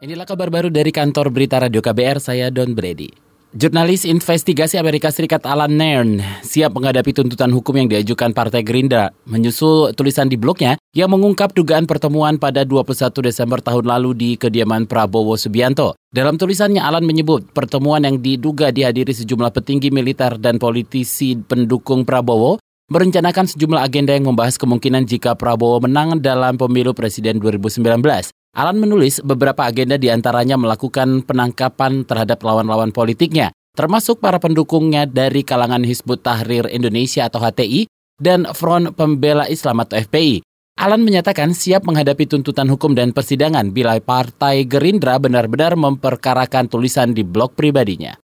Inilah kabar baru dari kantor berita Radio KBR, saya Don Brady. Jurnalis investigasi Amerika Serikat Alan Nairn siap menghadapi tuntutan hukum yang diajukan Partai Gerindra menyusul tulisan di blognya yang mengungkap dugaan pertemuan pada 21 Desember tahun lalu di kediaman Prabowo Subianto. Dalam tulisannya Alan menyebut pertemuan yang diduga dihadiri sejumlah petinggi militer dan politisi pendukung Prabowo merencanakan sejumlah agenda yang membahas kemungkinan jika Prabowo menang dalam pemilu presiden 2019. Alan menulis beberapa agenda di antaranya melakukan penangkapan terhadap lawan-lawan politiknya, termasuk para pendukungnya dari kalangan Hizbut Tahrir Indonesia atau HTI dan Front Pembela Islam atau FPI. Alan menyatakan siap menghadapi tuntutan hukum dan persidangan bila Partai Gerindra benar-benar memperkarakan tulisan di blog pribadinya.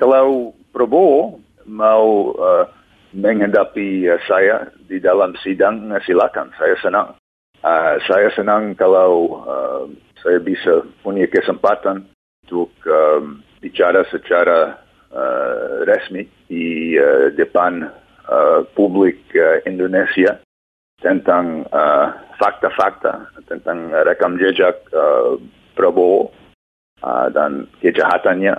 Kalau Prabowo mau uh, menghadapi uh, saya di dalam sidang, silakan, saya senang. Uh, saya senang kalau uh, saya bisa punya kesempatan untuk um, bicara secara uh, resmi di uh, depan uh, publik uh, Indonesia tentang fakta-fakta uh, tentang rekam jejak uh, Prabowo uh, dan kejahatannya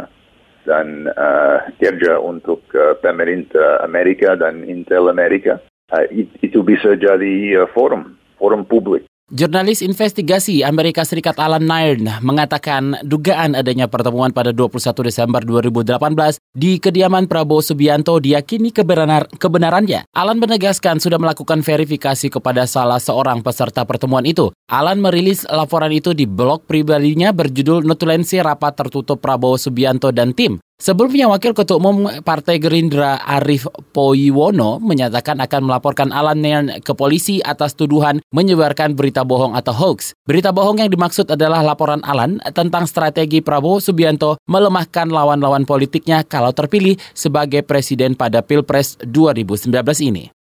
dan uh, kerja untuk uh, pemerintah Amerika dan Intel Amerika. Uh, itu bisa jadi uh, forum forum publik. Jurnalis investigasi Amerika Serikat Alan Nairn mengatakan dugaan adanya pertemuan pada 21 Desember 2018 di kediaman Prabowo Subianto diyakini kebenar kebenarannya. Alan menegaskan sudah melakukan verifikasi kepada salah seorang peserta pertemuan itu. Alan merilis laporan itu di blog pribadinya berjudul Notulensi Rapat Tertutup Prabowo Subianto dan Tim. Sebelumnya Wakil Ketua Umum Partai Gerindra Arif Poiwono menyatakan akan melaporkan Alan Nairn ke polisi atas tuduhan menyebarkan berita bohong atau hoax. Berita bohong yang dimaksud adalah laporan Alan tentang strategi Prabowo Subianto melemahkan lawan-lawan politiknya kalau terpilih sebagai presiden pada Pilpres 2019 ini.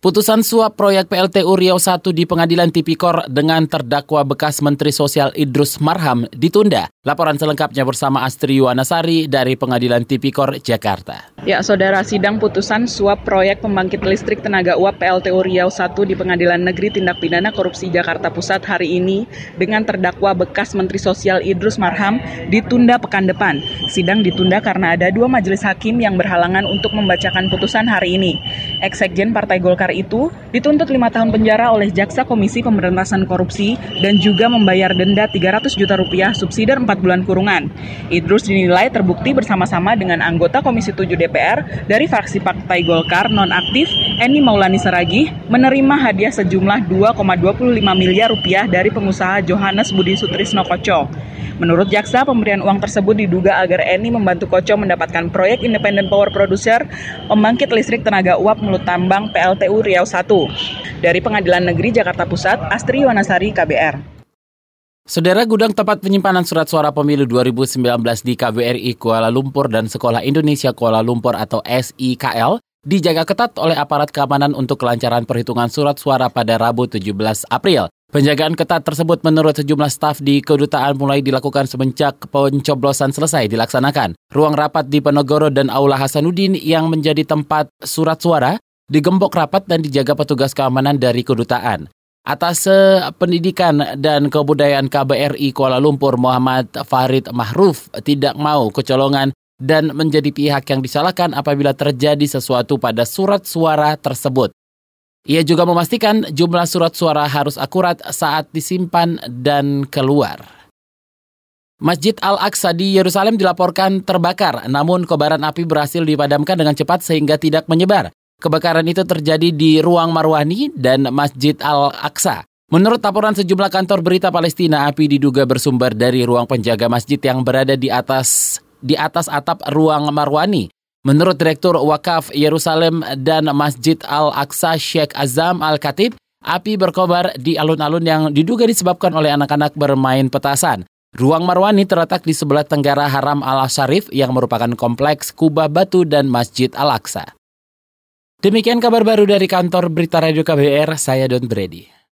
Putusan suap proyek PLTU Riau 1 di Pengadilan Tipikor dengan terdakwa bekas Menteri Sosial Idrus Marham ditunda. Laporan selengkapnya bersama Astri Yuwanasari dari Pengadilan Tipikor, Jakarta. Ya, saudara sidang putusan suap proyek pembangkit listrik tenaga uap PLTU Riau 1 di Pengadilan Negeri Tindak Pidana Korupsi Jakarta Pusat hari ini dengan terdakwa bekas Menteri Sosial Idrus Marham ditunda pekan depan. Sidang ditunda karena ada dua majelis hakim yang berhalangan untuk membacakan putusan hari ini. Eksekjen Partai Golkar itu dituntut lima tahun penjara oleh Jaksa Komisi Pemberantasan Korupsi dan juga membayar denda 300 juta rupiah subsidi 4 bulan kurungan. Idrus dinilai terbukti bersama-sama dengan anggota Komisi 7 DPR dari fraksi Partai Golkar nonaktif Eni Maulani Saragih menerima hadiah sejumlah 2,25 miliar rupiah dari pengusaha Johannes Budi Sutrisno Koco. Menurut jaksa, pemberian uang tersebut diduga agar Eni membantu Koco mendapatkan proyek Independent Power Producer pembangkit listrik tenaga uap mulut tambang PLTU Riau 1. Dari Pengadilan Negeri Jakarta Pusat, Astri Wanasari, KBR. Saudara gudang tempat penyimpanan surat suara pemilu 2019 di KBRI Kuala Lumpur dan Sekolah Indonesia Kuala Lumpur atau SIKL dijaga ketat oleh aparat keamanan untuk kelancaran perhitungan surat suara pada Rabu 17 April. Penjagaan ketat tersebut menurut sejumlah staf di kedutaan mulai dilakukan semenjak pencoblosan selesai dilaksanakan. Ruang rapat di Penogoro dan Aula Hasanuddin yang menjadi tempat surat suara digembok rapat dan dijaga petugas keamanan dari kedutaan. Atas pendidikan dan kebudayaan KBRI Kuala Lumpur Muhammad Farid Mahruf tidak mau kecolongan dan menjadi pihak yang disalahkan apabila terjadi sesuatu pada surat suara tersebut. Ia juga memastikan jumlah surat suara harus akurat saat disimpan dan keluar. Masjid Al-Aqsa di Yerusalem dilaporkan terbakar, namun kobaran api berhasil dipadamkan dengan cepat sehingga tidak menyebar. Kebakaran itu terjadi di ruang Marwani dan Masjid Al-Aqsa. Menurut laporan sejumlah kantor berita Palestina, api diduga bersumber dari ruang penjaga masjid yang berada di atas di atas atap ruang Marwani. Menurut Direktur Wakaf Yerusalem dan Masjid Al-Aqsa Sheikh Azam Al-Khatib, api berkobar di alun-alun yang diduga disebabkan oleh anak-anak bermain petasan. Ruang Marwani terletak di sebelah tenggara Haram Al-Sharif yang merupakan kompleks kubah batu dan Masjid Al-Aqsa. Demikian kabar baru dari kantor Berita Radio KBR, saya Don Brady.